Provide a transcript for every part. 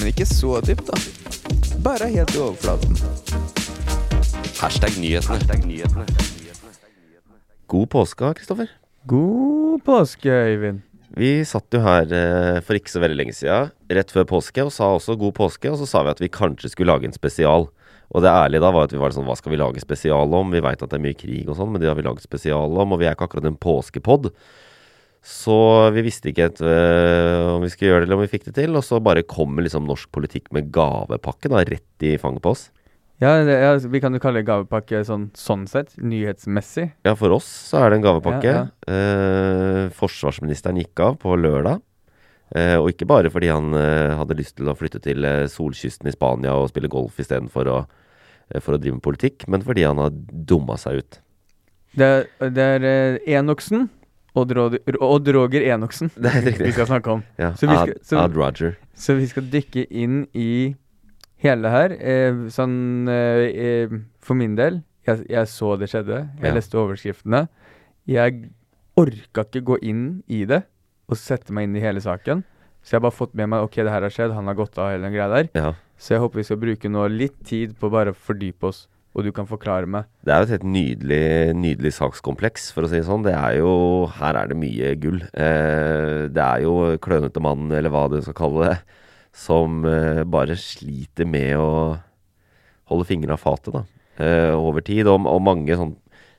Men ikke så dypt, da. Bare helt i overflaten. Hashtag nyhetene. God påske, Kristoffer. God påske, Øyvind. Vi satt jo her eh, for ikke så veldig lenge siden, rett før påske, og sa også god påske. Og så sa vi at vi kanskje skulle lage en spesial. Og det ærlige da var at vi var sånn Hva skal vi lage spesial om? Vi veit at det er mye krig og sånn, men det har vi laget spesial om. Og vi er ikke akkurat en påskepod. Så vi visste ikke et, øh, om vi skulle gjøre det, eller om vi fikk det til. Og så bare kommer liksom norsk politikk med gavepakke da, rett i fanget på oss. Ja, det, ja, vi kan jo kalle det gavepakke sånn, sånn sett, nyhetsmessig. Ja, for oss så er det en gavepakke. Ja, Eh, forsvarsministeren gikk av på lørdag. Eh, og ikke bare fordi han eh, hadde lyst til å flytte til eh, solkysten i Spania og spille golf istedenfor å, eh, for å drive med politikk, men fordi han har dumma seg ut. Det, det er eh, Enoksen Odd, Rod Odd Roger Enoksen Det er riktig. vi skal snakke om. Ja, Så vi skal- så- Ad Roger. Så vi skal dykke inn i hele det her. Eh, sånn eh, eh, For min del, jeg, jeg så det skjedde. Jeg Ja. leste overskriftene. Jeg orka ikke gå inn i det og sette meg inn i hele saken. Så jeg har bare fått med meg ok, det her har skjedd, han har gått av hele den greia der. Ja. Så jeg håper vi skal bruke nå litt tid på bare å fordype oss, og du kan forklare meg. Det er jo et helt nydelig, nydelig sakskompleks, for å si det sånn. Det er jo Her er det mye gull. Eh, det er jo klønete mann, eller hva du skal kalle det, som eh, bare sliter med å holde fingrene av fatet, da. Eh, over tid. Og, og mange sånn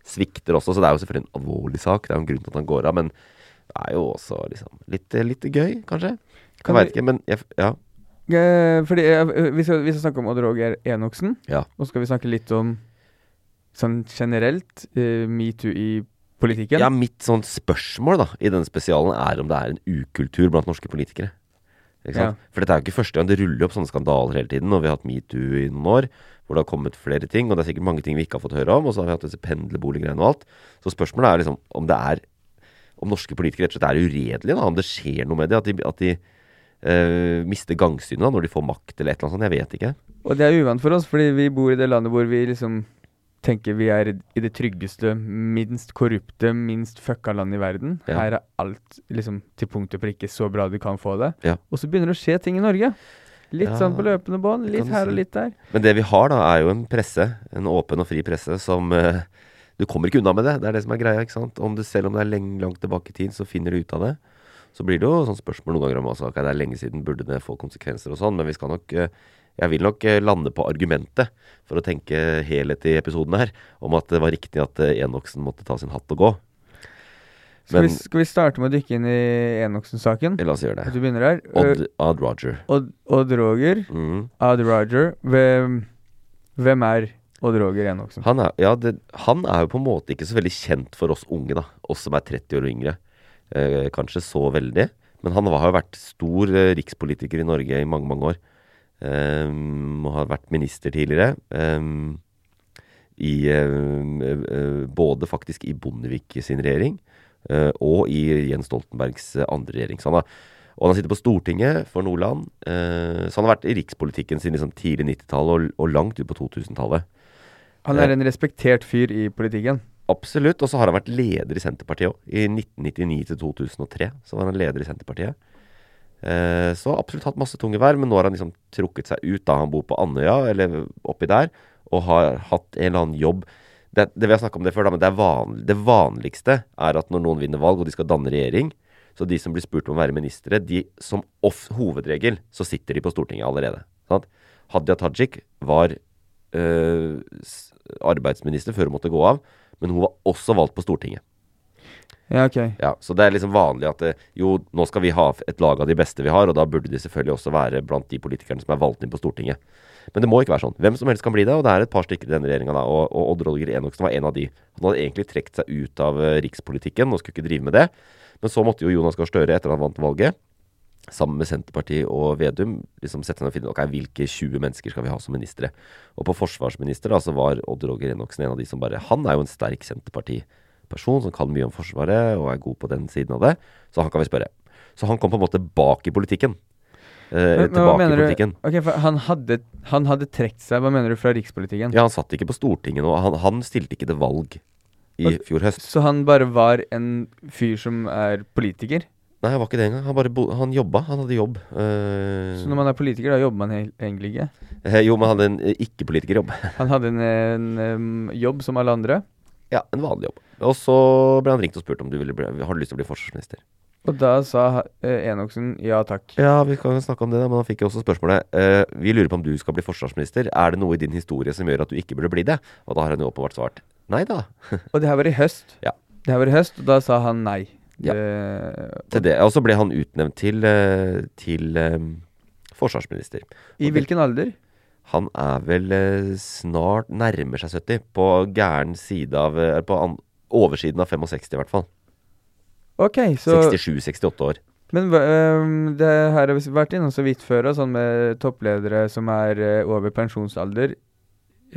svikter også, så det er jo selvfølgelig en alvorlig sak. Det er jo en grunn til at han går av, men det er jo også liksom litt, litt gøy, kanskje. Kan Jeg veit ikke, men jeg, ja. Eh, fordi eh, vi, skal, vi skal snakke om Odd Roger Enoksen. Ja. Og skal vi snakke litt om sånn generelt uh, metoo i politikken. Ja, mitt sånn spørsmål da, i denne spesialen er om det er en ukultur blant norske politikere. Sant? For dette er jo ikke første gang det ruller opp sånne skandaler hele tiden. Og vi har hatt metoo i noen år, hvor det har kommet flere ting. Og det er sikkert mange ting vi ikke har fått høre om. Og så har vi hatt disse pendlerboliggreiene og alt. Så spørsmålet er liksom om det er Om norske politikere rett og slett er uredelige, da. Om det skjer noe med det. At de, at de eh, mister gangsynet da, når de får makt eller et eller annet sånt. Jeg vet ikke. Og det er uvant for oss, fordi vi bor i det landet hvor vi liksom tenker vi er i det tryggeste, minst korrupte, minst fucka landet i verden. Ja. Her er alt liksom til punkt og prikke så bra du kan få det. Ja. Og så begynner det å skje ting i Norge. Litt Ja, sånn på løpende bånd. Litt her og litt der. Men det vi har, da, er jo en presse. En åpen og fri presse som uh, Du kommer ikke unna med det. Det er det som er greia. ikke sant? Om du, selv om det er lenge, langt tilbake i tid, så finner du ut av det. Så blir det jo sånn spørsmål noen ganger om altså, okay, det er lenge siden, burde det få konsekvenser og sånn. Men vi skal nok eh, Jeg vil nok eh, lande på argumentet, for å tenke helhet i episoden her, om at det var riktig at eh, Enoksen måtte ta sin hatt og gå. Skal, Men- vi, skal vi starte med å dykke inn i Enoksen-saken? La oss gjøre det. du begynner her. Odd, Odd Roger. Odd, Odd Roger. Mm. Odd Roger. Hvem, hvem er Odd Roger Enoksen? Han er, ja, det, han er jo på en måte ikke så veldig kjent for oss unge, da. Oss som er 30 år og yngre. Eh, kanskje så veldig. Men han har jo vært stor eh, rikspolitiker i Norge i mange, mange år. Um, og har vært minister tidligere. Um, i eh, Både faktisk i Bondevik sin regjering uh, og i Jens Stoltenbergs andre regjering. Så han har, og han sitter på Stortinget for Nordland. Uh, så han har vært i rikspolitikken siden liksom tidlig 90-tallet og, og langt ut på 2000-tallet. Han er en respektert fyr i politikken. Absolutt. Og så har han vært leder i Senterpartiet òg. I 1999 til 2003 så var han leder i Senterpartiet. Eh, så absolutt hatt masse tunge verv, men nå har han liksom trukket seg ut da han bor på Andøya, eller oppi der, og har hatt en eller annen jobb det, det Vi har om det før, da, men det, vanlig, det vanligste er at når noen vinner valg og de skal danne regjering, så de som blir spurt om å være ministre, de som off, hovedregel så sitter de på Stortinget allerede. Sant? Hadia Tajik var øh, arbeidsminister før hun måtte gå av, men hun var også valgt på Stortinget. Ja, ok. Ja, Så det er liksom vanlig at eh, jo, nå skal vi ha et lag av de beste vi har, og da burde de selvfølgelig også være blant de politikerne som er valgt inn på Stortinget. Men det må ikke være sånn. Hvem som helst kan bli det, og det er et par stykker i denne regjeringa, da. Og, og Odd Roger Enoksen var en av de. Han hadde egentlig trukket seg ut av eh, rikspolitikken og skulle ikke drive med det. Men så måtte jo Jonas Gahr Støre, etter han vant valget, sammen med Senterpartiet og Vedum, liksom sette seg ned og finne ut ok, hvilke 20 mennesker skal vi ha som ministre. Og på forsvarsminister da, så var Odd Roger Enoksen en av de som bare Han er jo en sterk Senterparti-person som kan mye om Forsvaret og er god på den siden av det, så han kan vi spørre. Så han kom på en måte bak i politikken. Eh, Men, tilbake i politikken. Ok, for han hadde, han hadde trukket seg, hva mener du, fra rikspolitikken? Ja, han satt ikke på Stortinget nå. Han, han stilte ikke til valg i Og- fjor høst. Så han bare var en fyr som er politiker? Nei, han var ikke det engang. Han bo han jobba. Han hadde jobb. Uh, Så når man er politiker, da jobber man egentlig ikke? eh, jo, men han hadde en eh, ikke-politikerjobb. Han hadde en, en, um, jobb som alle andre, ja, en vanlig jobb. Og så ble han ringt og spurt om du ville bli, har du lyst til å bli forsvarsminister. og da sa Enoksen ja takk. Ja, vi kan snakke om det, da, men han fikk jo også spørsmålet uh, Vi lurer på om du skal bli forsvarsminister. Er det noe i din historie som gjør at du ikke burde bli det? Og da har han jo åpenbart svart nei da. Og det her var i høst. Ja. Det her var i høst, og da sa han nei. Ja. Til det. Og så ble han utnevnt til, eh, til um, forsvarsminister. I Og det- hvilken alder? Han er vel eh, snart nærmer seg 70. På gæren side av eh, På an, oversiden av 65, i hvert fall. Ok, så 67-68 år. Men ehm, det her har vi vært innom så vidt før, og sånn med toppledere som er uh, over pensjonsalder,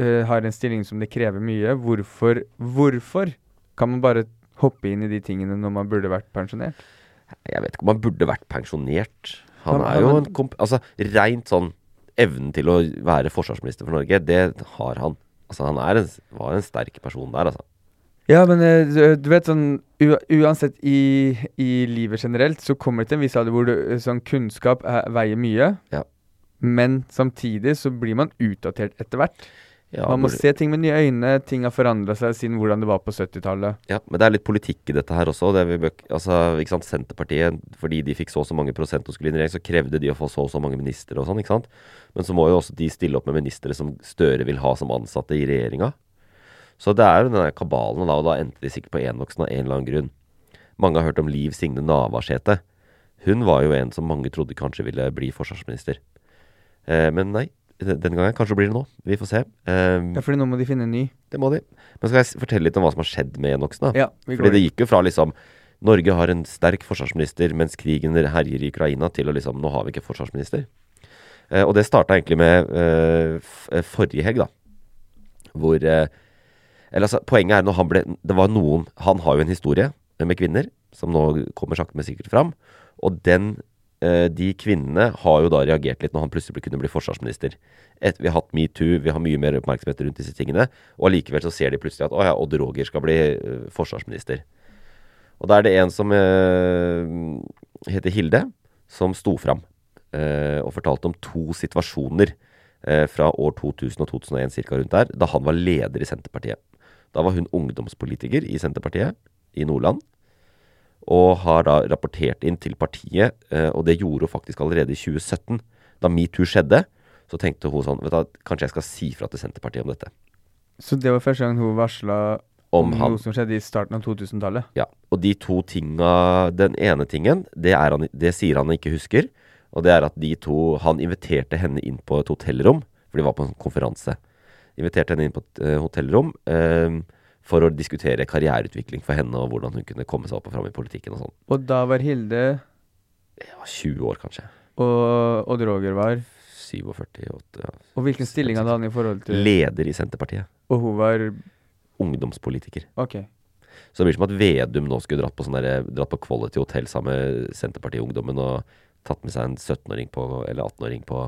uh, har en stilling som det krever mye. Hvorfor, hvorfor kan man bare hoppe inn i de tingene når man burde vært pensjonert? Jeg vet ikke om han burde vært pensjonert. Han er jo en komp... Altså, rent sånn Evnen til å være forsvarsminister for Norge, det har han. Altså, han er en, var en sterk person der, altså. Ja, men eh, du, vet sånn Uansett i, i livet generelt, så kommer det til en viss alder hvor du, eh, sånn kunnskap er, veier mye. Ja. Men samtidig så blir man utdatert etter hvert. Ja, man må se ting med nye øyne. Ting har forandra seg siden hvordan det var på 70-tallet. Ja, men det er litt politikk i dette her også. Det altså, ikke sant, Senterpartiet, fordi de fikk så og så mange prosent og skulle inn i regjering, så krevde de å få så og så mange ministre og sånn, ikke sant. Men så må jo også de stille opp med ministre som Støre vil ha som ansatte i regjeringa. Så det er jo den der kabalen, da, og da endte de sikkert på envoksen av en eller annen grunn. Mange har hørt om Liv Signe Navarsete. Hun var jo en som mange trodde kanskje ville bli forsvarsminister. Eh, men nei, den gangen. Kanskje blir det nå. Vi får se. Um, Ja, fordi nå må de finne en ny. det må de. Men skal jeg fortelle litt om hva som har skjedd med enoksen? da? Ja, vi Fordi det gikk jo fra liksom Norge har en sterk forsvarsminister mens krigen herjer i Ukraina, til å liksom Nå har vi ikke forsvarsminister. Uh, og det starta egentlig med uh, forrige helg, da. Hvor uh, Eller altså, poenget er når han ble Det var noen Han har jo en historie med kvinner, som nå kommer sakte, men sikkert fram. Og den de kvinnene har jo da reagert litt når han plutselig kunne bli forsvarsminister. Et, vi har hatt metoo, vi har mye mer oppmerksomhet rundt disse tingene. Og allikevel så ser de plutselig at å ja, Odd Roger skal bli eh, forsvarsminister. Og da er det en som eh, heter Hilde, som sto fram eh, og fortalte om to situasjoner eh, fra år 2000 og 2001 cirka rundt der, da han var leder i Senterpartiet. Da var hun ungdomspolitiker i Senterpartiet i Nordland. Og har da rapportert inn til partiet, eh, og det gjorde hun faktisk allerede i 2017. Da metoo skjedde, så tenkte hun sånn vet du, Kanskje jeg skal si fra til Senterpartiet om dette. Så det var første gang hun varsla Om om han. noe som skjedde i starten av 2000-tallet. Ja, og de to tinga Den ene tingen, det, er han, det sier han ikke husker. Og det er at de to Han inviterte henne inn på et hotellrom, for de var på en konferanse. Inviterte henne inn på et eh, hotellrom eh, for å diskutere karriereutvikling for henne, og hvordan hun kunne komme seg opp og fram i politikken og sånn. Og da var Hilde Ja, 20 år, kanskje. og Odd Roger var 47 8, ja. Og hvilken stilling hadde han i forhold til Leder i Senterpartiet. Og hun var Ungdomspolitiker. OK. Så det blir som at Vedum nå skulle dratt på, sånn der, dratt på Quality Hotel sammen med Senterpartiungdommen og tatt med seg en 17-åring på, eller 18-åring på,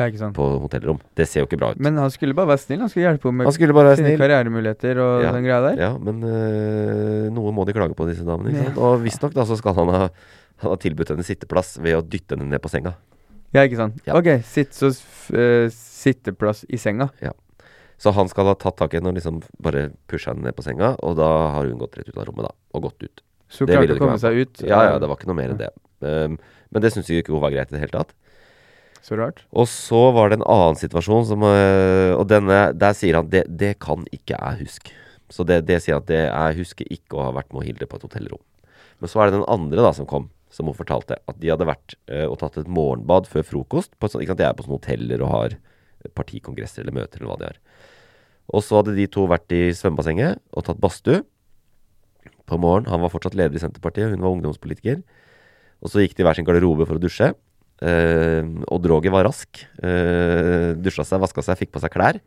Ja, på hotellrom. Det ser jo ikke bra ut. Men han skulle bare være snill. Han skulle hjelpe henne med Han skulle bare være sine karrieremuligheter og Ja, den greia der. Ja, men øh, noe må de klage på, disse damene. Ikke sant? Og visstnok da så skal han ha, han ha tilbudt henne sitteplass ved å dytte henne ned på senga. Ja, ikke sant. Ja. OK, sitt, så eh, sitteplass i senga. Ja. Så han skal ha tatt tak i henne og liksom bare pusha henne ned på senga, og da har hun gått rett ut av rommet, da. Og gått ut. Så Det klarte å komme seg ut. Ja, ja, det var ikke noe mer enn det. Um, men det syns ikke hun var greit i det hele tatt. Så rart. Og så var det en annen situasjon som øh, Og denne, der sier han det, det kan ikke jeg huske. Så det, det sier at det, jeg husker ikke å ha vært med Hilde på et hotellrom. Men så er det den andre da som kom, som hun fortalte. At de hadde vært øh, og tatt et morgenbad før frokost. På, sånt- ikke sant, De er på sånne hoteller og har partikongresser eller møter eller hva de har. Og så hadde de to vært i svømmebassenget og tatt badstue på morgenen. Han var fortsatt leder i Senterpartiet, hun var ungdomspolitiker. Og så gikk de i hver sin garderobe for å dusje. Eh, og Droger var rask. Uh, dusja seg, vaska seg, fikk på seg klær.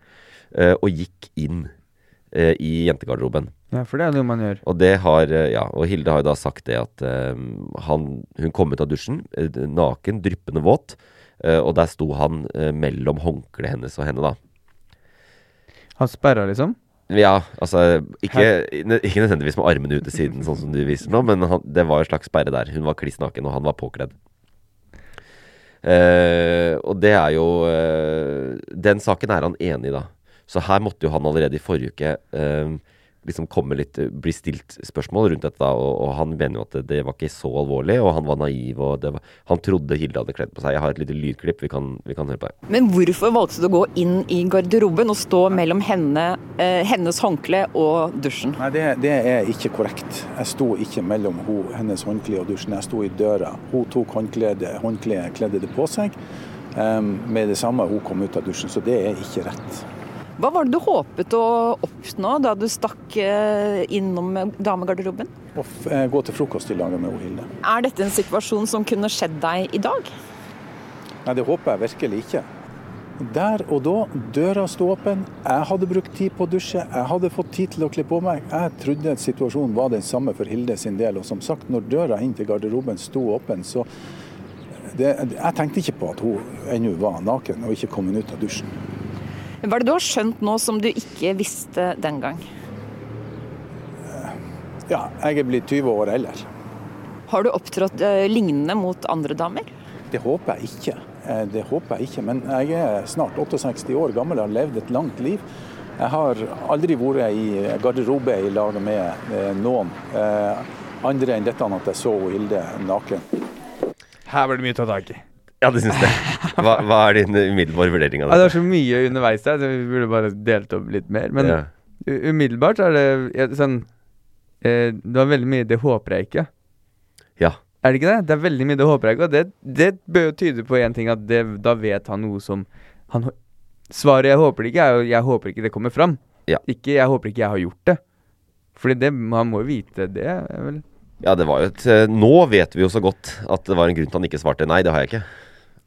eh, og gikk inn eh, i jentegarderoben. Ja, for det er noe man gjør. Og det har eh, Ja, og Hilde har jo da sagt det at eh, han, hun kom ut av dusjen, eh, naken, dryppende våt. eh, og der sto han eh, mellom håndkleet hennes og henne, da. Han sperra, liksom? Ja, altså ikke, ikke nødvendigvis med armene ut til siden, sånn som du viser nå, men han, det var en slags sperre der. Hun var kliss naken, og han var påkledd. Eh, og det er jo eh, Den saken er han enig i, da. Så her måtte jo han allerede i forrige uke eh, liksom komme litt bli stilt spørsmål rundt dette. Og, og han mener jo at det, det var ikke så alvorlig, og han var naiv. og det var, Han trodde Hilde hadde kledd på seg. Jeg har et lite lydklipp vi kan, vi kan høre på. det. Men hvorfor valgte du å gå inn i garderoben og stå mellom henne, eh, hennes håndkle og dusjen? Nei, det, det er ikke korrekt. Jeg sto ikke mellom ho, hennes håndkle og dusjen. Jeg sto i døra. Hun tok håndkledet, håndkledet kledde det på seg. em, med det samme hun kom ut av dusjen, så det er ikke rett. Hva var det du håpet å oppnå da du stakk eh, innom damegarderoben? Å eh, gå til frokost i lag med Hilde. Er dette en situasjon som kunne skjedd deg i dag? Nei, det håper jeg virkelig ikke. Der og da, døra sto åpen. Jeg hadde brukt tid på å dusje. Jeg hadde fått tid til å kle på meg. Jeg trodde situasjonen var den samme for Hilde sin del. Og som sagt, når døra inn til garderoben sto åpen, så det, Jeg tenkte ikke på at hun ennå var naken og ikke kommet ut av dusjen. Hva er det du har skjønt nå som du ikke visste den gang? Ja, jeg er blitt 20 år eldre. Har du opptrådt eh, lignende mot andre damer? Det håper jeg ikke. Eh, Det håper jeg ikke. Men jeg er snart 68 år gammel og har levd et langt liv. Jeg har aldri vært i garderobe i lag med eh, noen eh, andre enn dette at jeg så Hilde naken. Her var det mye å ta tak i. Ja, det syns jeg. Hva, hva er din umiddelbare vurdering av Ja, det var så mye underveis der, så vi burde bare delt opp litt mer. Men Ja. umiddelbart så er det ja, sånn eh, Det var veldig mye 'det håper jeg ikke'. Ja. Er det ikke det? Det er veldig mye 'det håper jeg ikke'. Og det, det bør jo tyde på én ting, at det, da vet han noe som han, Svaret 'jeg håper det ikke' er jo 'jeg håper ikke det kommer fram'. Ja. Ikke 'jeg håper ikke jeg har gjort det'. Fordi det, han må jo vite det, vel Ja, det var jo et eh, Nå vet vi jo så godt at det var en grunn til han ikke svarte nei, det har jeg ikke.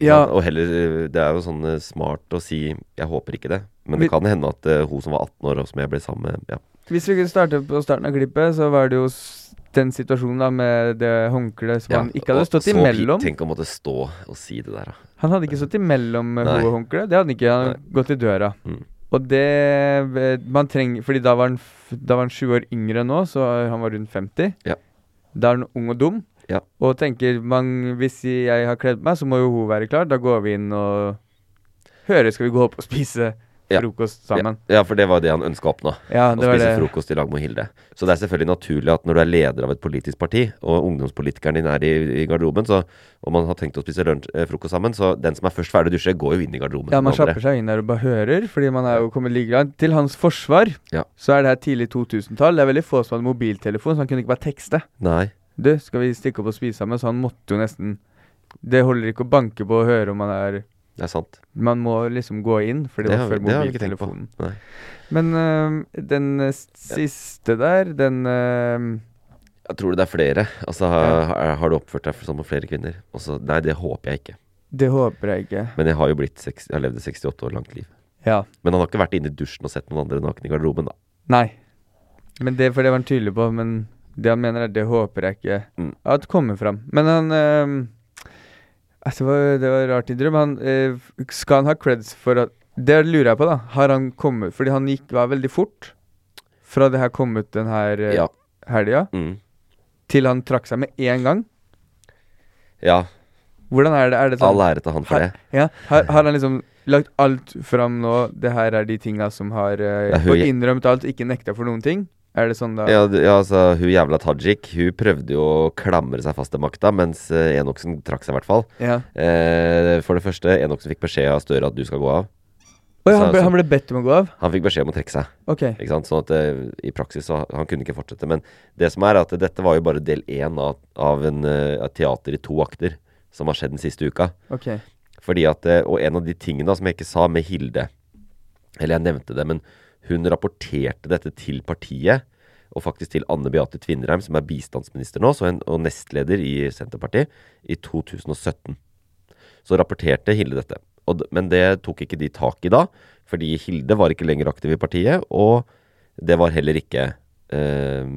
Ja. Og heller eh, Det er jo sånn eh, smart å si 'jeg håper ikke det'. Men det kan hende at uh, hun som var 18 år og som jeg ble sammen med Ja. Hvis vi kunne starte på starten av klippet, så var det jo den situasjonen da med det håndkleet som ja. han ikke hadde stått imellom. Tenk å måtte stå og si det der, da. Han hadde ikke stått imellom eh, og håndkleet. Det hadde han ikke. Han hadde gått i døra. Mm. Og det Man trenger Fordi Da var han sju år yngre enn nå, så han var rundt 50. Ja. Da er han ung og dum. Ja. Og tenker man Hvis jeg har kledd meg, så må jo hun være klar. Da går vi inn og hører Skal vi gå opp og spise Ja. frokost sammen? Ja, for det var det han ønska å oppnå. Ja, Å spise det. frokost i lag med Hilde. Så det er selvfølgelig naturlig at når du er leder av et politisk parti, og ungdomspolitikeren din er i, i garderoben, så, og man har tenkt å spise lunsj, eh, frokost sammen, så den som er først ferdig å dusje, går jo inn i garderoben. Ja, man slapper seg inn der og bare hører, fordi man er jo kommet like langt. Til hans forsvar Ja. så er det her tidlig 2000-tall. Det er veldig få som hadde mobiltelefon, så han kunne ikke bare tekste. Nei. Du, skal vi stikke opp og spise sammen? Så han måtte jo nesten Det holder ikke å banke på og høre om han er Det er sant. Man må liksom gå inn, for det, Det var før mobiltelefonen. Men øhm, den siste der, den øhm, Jeg tror det er flere. Altså, har, har du oppført deg som flere kvinner? Også, nei, det håper jeg ikke. Det håper jeg ikke. Men jeg har jo blitt seks, jeg har levd et 68 år langt liv. Ja. Men han har ikke vært inne i dusjen og sett noen andre nakne i garderoben, da. Nei. Men det, for det var han tydelig på. Men det han mener, er det håper jeg ikke Mm. at kommer fram. Men han øhm, altså, det, var, det var rart innrøm. Han øh, Skal han ha creds for at Det lurer jeg på, da. Har han kommet Fordi han gikk var veldig fort fra det her kom ut den her øh, Ja. helga, Mm. til han trakk seg med én gang. Ja. Hvordan er det? Er det sånn All ære til han for har, det. Ja, har, har han liksom lagt alt fram nå. Det her er de tinga som har eh, Ja, hun- innrømt alt, ikke nekta for noen ting. Er det sånn da? Ja, ja, altså, hun jævla Tajik Hun prøvde jo å klamre seg fast til makta, mens eh, Enoksen trakk seg, i hvert fall. Ja. Eh, for det første, Enoksen fikk beskjed av Støre at du skal gå av. Ja, han, ble, han ble bedt om å gå av? Han fikk beskjed om å trekke seg. Okay. Sånn at eh, i praksis så Han kunne ikke fortsette. Men det som er, at dette var jo bare del én av, av en, et teater i to akter som har skjedd den siste uka. Okay. Fordi at, Og en av de tingene da som jeg ikke sa med Hilde Eller jeg nevnte det, men hun rapporterte dette til partiet. Og faktisk til Anne Beate Tvinnereim, som er bistandsminister nå, en, og nestleder i Senterpartiet, i 2017. Så rapporterte Hilde dette. Og, men det tok ikke de tak i da, fordi Hilde var ikke lenger aktiv i partiet, og det var heller ikke eh,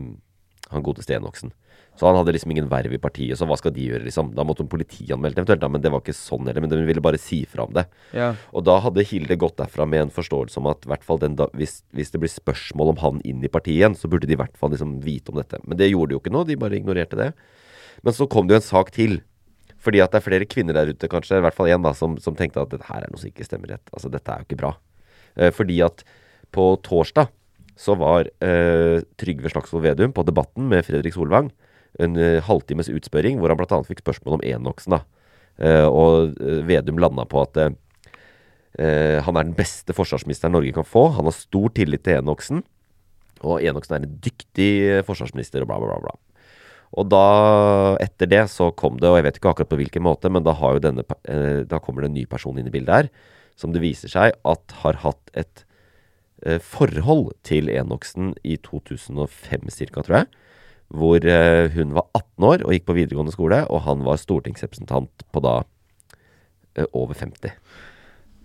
han godeste Enoksen. Så han hadde liksom ingen verv i partiet, så hva skal de gjøre, liksom? Da måtte hun politianmelde eventuelt, da, men det var ikke sånn heller. Men de ville bare si fra om det. Ja. Og da hadde Hilde gått derfra med en forståelse om at hvert fall hvis, hvis det blir spørsmål om han inn i partiet igjen, så burde de i hvert fall liksom vite om dette. Men det gjorde de jo ikke nå, de bare ignorerte det. Men så kom det jo en sak til. Fordi at det er flere kvinner der ute, kanskje, i hvert fall én, som, som tenkte at dette her er noe som ikke stemmer rett. Altså, dette er jo ikke bra. Eh, fordi at på torsdag så var eh, Trygve Slagsvold Vedum på Debatten med Fredrik Solvang. En eh, halvtimes utspørring hvor han bl.a. fikk spørsmål om Enoksen. da. Eh, og eh, Vedum landa på at han er den beste forsvarsministeren Norge kan få. Han har stor tillit til Enoksen. Og Enoksen er en dyktig forsvarsminister, og bla, bla, bla. Og da, etter det, så kom det, og jeg vet ikke akkurat på hvilken måte, men da, denne, da kommer det en ny person inn i bildet her, som det viser seg at har hatt et forhold til Enoksen i 2005 ca., tror jeg. Hvor eh, hun var 18 år og gikk på videregående skole, og han var stortingsrepresentant på da eh, over 50.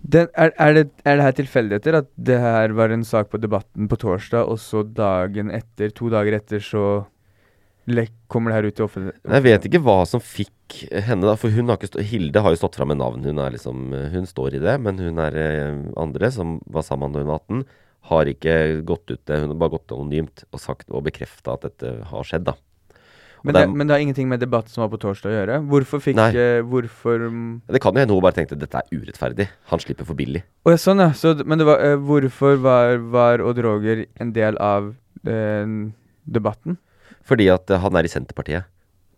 Den, er, er, det, er det her tilfeldigheter? At det her var en sak på Debatten på torsdag, og så dagen etter, to dager etter, så kommer det her ut i offentlig Jeg vet ikke hva som fikk henne, da. For hun har ikke stå, Hilde har jo stått fram med navn. Hun, er liksom, hun står i det. Men hun er eh, andre, som var sammen da hun var 18, har ikke gått ut det. Hun har bare gått anonymt og sagt og bekrefta at dette har skjedd, da. Men det men det har ingenting med debatten som var på torsdag å gjøre? Hvorfor fikk Nei. eh, Hvorfor Det kan jo hende hun bare tenkte dette er urettferdig. Han slipper for billig. Å ja, sånn ja. Så, men det var, eh, hvorfor var, var Odd Roger en del av eh, debatten? Fordi at eh, han er i Senterpartiet.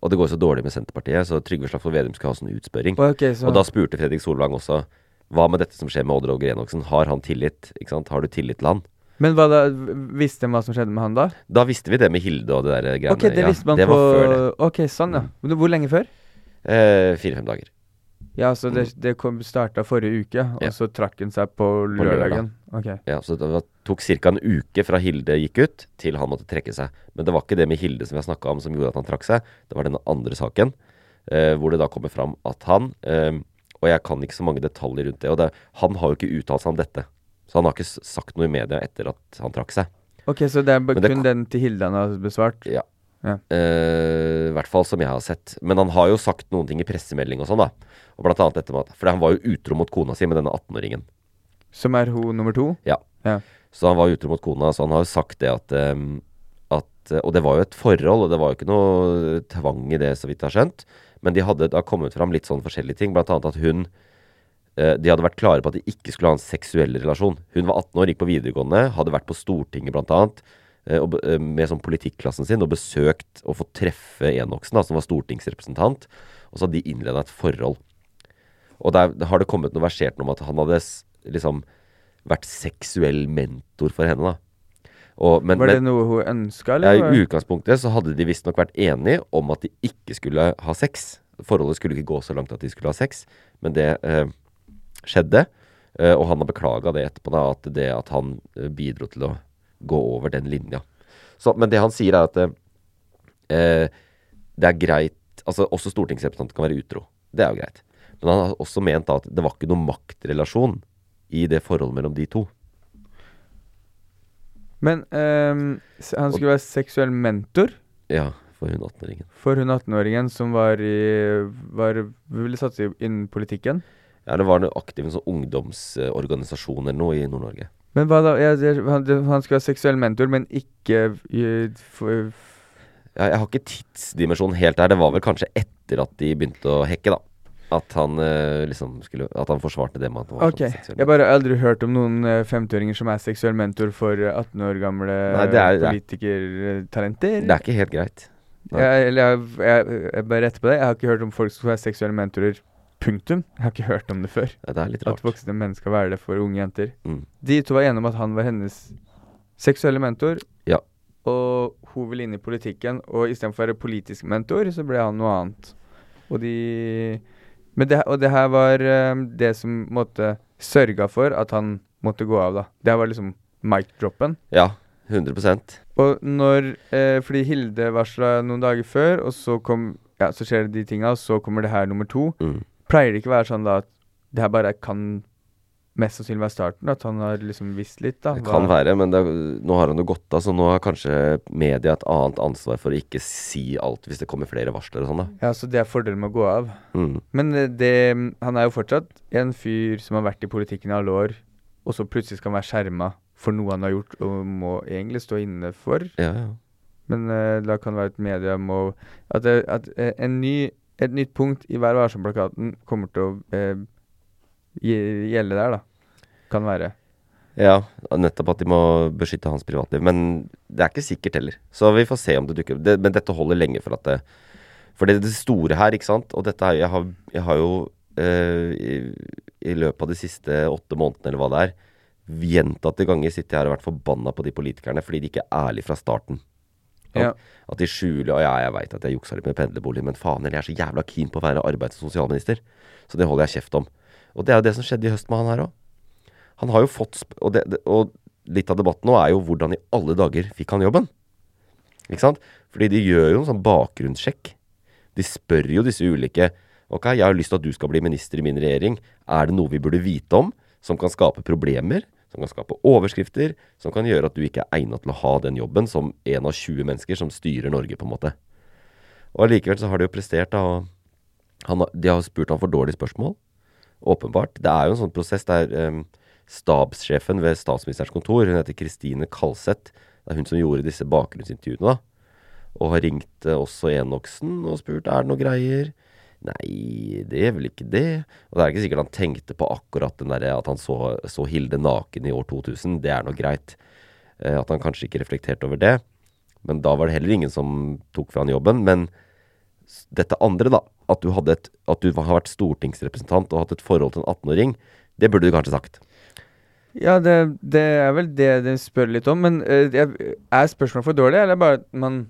Og det går så dårlig med Senterpartiet, så Trygve Slagsvold Vedum skal ha sånn utspørring. Å, ok, så- Og da spurte Fredrik Solvang også hva med dette som skjer med Odd Roger Enoksen. Har han tillit? Har du tillit til han? Men hva da, visste de hva som skjedde med han da? Da visste vi det med Hilde og det der greiene. Ok, det ja, visste man det på. Ok, sånn ja. Men Hvor lenge før? Eh, Fire-fem dager. Ja, så det, det starta forrige uke, og Ja. så trakk han seg på På lørdagen? lørdag. Ok. Ja, så det tok ca. en uke fra Hilde gikk ut, til han måtte trekke seg. Men det var ikke det med Hilde som vi har snakka om som gjorde at han trakk seg. Det var denne andre saken, eh, hvor det da kommer fram at han eh, Og jeg kan ikke så mange detaljer rundt det. Og det, han har jo ikke uttalt seg om dette. Så han har ikke sagt noe i media etter at han trakk seg. Ok, så det er ba- det kun den til Hilde han har besvart? Ja. Ja. Uh, I hvert fall som jeg har sett. Men han har jo sagt noen ting i pressemelding og sånn, da. Og blant annet dette med at For han var jo utro mot kona si med denne 18-åringen. Som er hun nummer to? Ja. Ja. Så han var utro mot kona, så han har jo sagt det at, um, at Og det var jo et forhold, og det var jo ikke noe tvang i det, så vidt jeg har skjønt. Men de hadde da kommet fram litt sånn forskjellige ting, blant annet at hun eh, De hadde vært klare på at de ikke skulle ha en seksuell relasjon. Hun var 18 år, gikk på videregående, hadde vært på Stortinget blant eh, Og, eh, med sånn politikklassen sin og besøkt og fått treffe Enoksen, da, som var stortingsrepresentant. Og så hadde de innleda et forhold. Og der har det kommet noe versert om at han hadde liksom vært seksuell mentor for henne, da. Og, men, var det men- noe hun ønska, ja, eller? I utgangspunktet så hadde de visstnok vært enige om at de ikke skulle ha sex. Forholdet skulle ikke gå så langt at de skulle ha sex, men det eh, skjedde. Eh, og han har beklaga det etterpå, da, at det at han eh, bidro til å gå over den linja. Så, men det han sier, er at eh, det er greit Altså, også stortingsrepresentanter kan være utro. Det er jo greit. Men han har også ment at det var ikke noen maktrelasjon i det forholdet mellom de to. Men um, han skulle være seksuell mentor Ja, for hun 18-åringen. for hun 18-åringen som var i var, ville satse innen politikken. Ja, det var aktiv en sånn ungdomsorganisasjon eller noe i Nord-Norge. Men hva da? Jeg, jeg, han, han skulle være seksuell mentor, men ikke i, for, Ja, jeg har ikke tidsdimensjonen helt der. Det var vel kanskje etter at de begynte å hekke, da. At han eh, liksom skulle At han forsvarte det med at han var okay. sånn seksuell. Jeg bare har aldri hørt om noen eh, 50-åringer som er seksuell mentor for eh, 18 år gamle Nei, det er- det er- politikertalenter. Det er ikke helt greit. Nei. Jeg, eller jeg, jeg, jeg bare retter på det. Jeg har ikke hørt om folk som er seksuelle mentorer. Punktum. Jeg har ikke hørt om det før. Det er litt At rart. voksne menn skal være det for unge jenter. Mm. De to var enige om at han var hennes seksuelle mentor. Ja. Og hun ville inn i politikken, og istedenfor å være politisk mentor, så ble han noe annet. Og de men det, Og det her var eh, det som måtte sørga for at han måtte gå av, da. Det her var liksom mic-droppen. Ja, 100 Og når eh, Fordi Hilde varsla noen dager før, og så kom Ja, så skjer det de tinga, og så kommer det her nummer to. mm. Pleier det ikke å være sånn da at det her bare kan mest sannsynlig være starten? At han har liksom visst litt, da? Det kan være, men det, nå har han jo gått av, så nå har kanskje media et annet ansvar for å ikke si alt hvis det kommer flere varsler og sånn, da. Ja, så det er fordelen med å gå av. Mm. Men eh, det Han er jo fortsatt en fyr som har vært i politikken i alle år, og så plutselig skal han være skjerma for noe han har gjort, og må egentlig stå inne for. Ja, ja. Men uh, da kan det være et media må At, at en ny, et nytt punkt i Vær varsom-plakaten kommer til å gje- gjelde der, da. Kan være. Ja, nettopp at de må beskytte hans privatliv. Men det er ikke sikkert heller. Så vi får se om det dukker opp. Det, men dette holder lenge for at det For det, det store her, ikke sant Og dette her Jeg har, jeg har jo eh, i, i løpet av de siste åtte månedene, eller hva det er, gjentatte ganger sittet her og vært forbanna på de politikerne fordi de ikke er ærlige fra starten. Ja. At de skjuler Og ja, jeg veit at jeg juksa litt med pendlerbolig, men faen heller, jeg er så jævla keen på å være arbeids- og sosialminister. Så det holder jeg kjeft om. Og det er jo det som skjedde i høst med han her òg. Han har jo fått og, det, det, og litt av debatten nå er jo hvordan i alle dager fikk han jobben? Ikke sant? Fordi de gjør jo en sånn bakgrunnssjekk. De spør jo disse ulike Ok, jeg har lyst til at du skal bli minister i min regjering. Er det noe vi burde vite om som kan skape problemer? Som kan skape overskrifter? Som kan gjøre at du ikke er egnet til å ha den jobben som en av 20 mennesker som styrer Norge, på en måte. Og allikevel så har de jo prestert, da. Han, de har spurt ham for dårlige spørsmål. Åpenbart. Det er jo en sånn prosess der um, stabssjefen ved statsministerens kontor, hun heter Kristine Kalseth, det er hun som gjorde disse bakgrunnsintervjuene, da. Og har ringt eh, også Enoksen og spurt er det noe greier. Nei, det er vel ikke det. Og det er ikke sikkert han tenkte på akkurat den der, at han så, så Hilde naken i år 2000. Det er nå greit. Eh, at han kanskje ikke reflekterte over det. Men da var det heller ingen som tok fra han jobben. Men dette andre, da. At du, et, at du har vært stortingsrepresentant og hatt et forhold til en 18-åring. Det burde du kanskje sagt. Ja, det, det er vel det de spør litt om. Men eh, er spørsmålet for dårlig, eller bare at man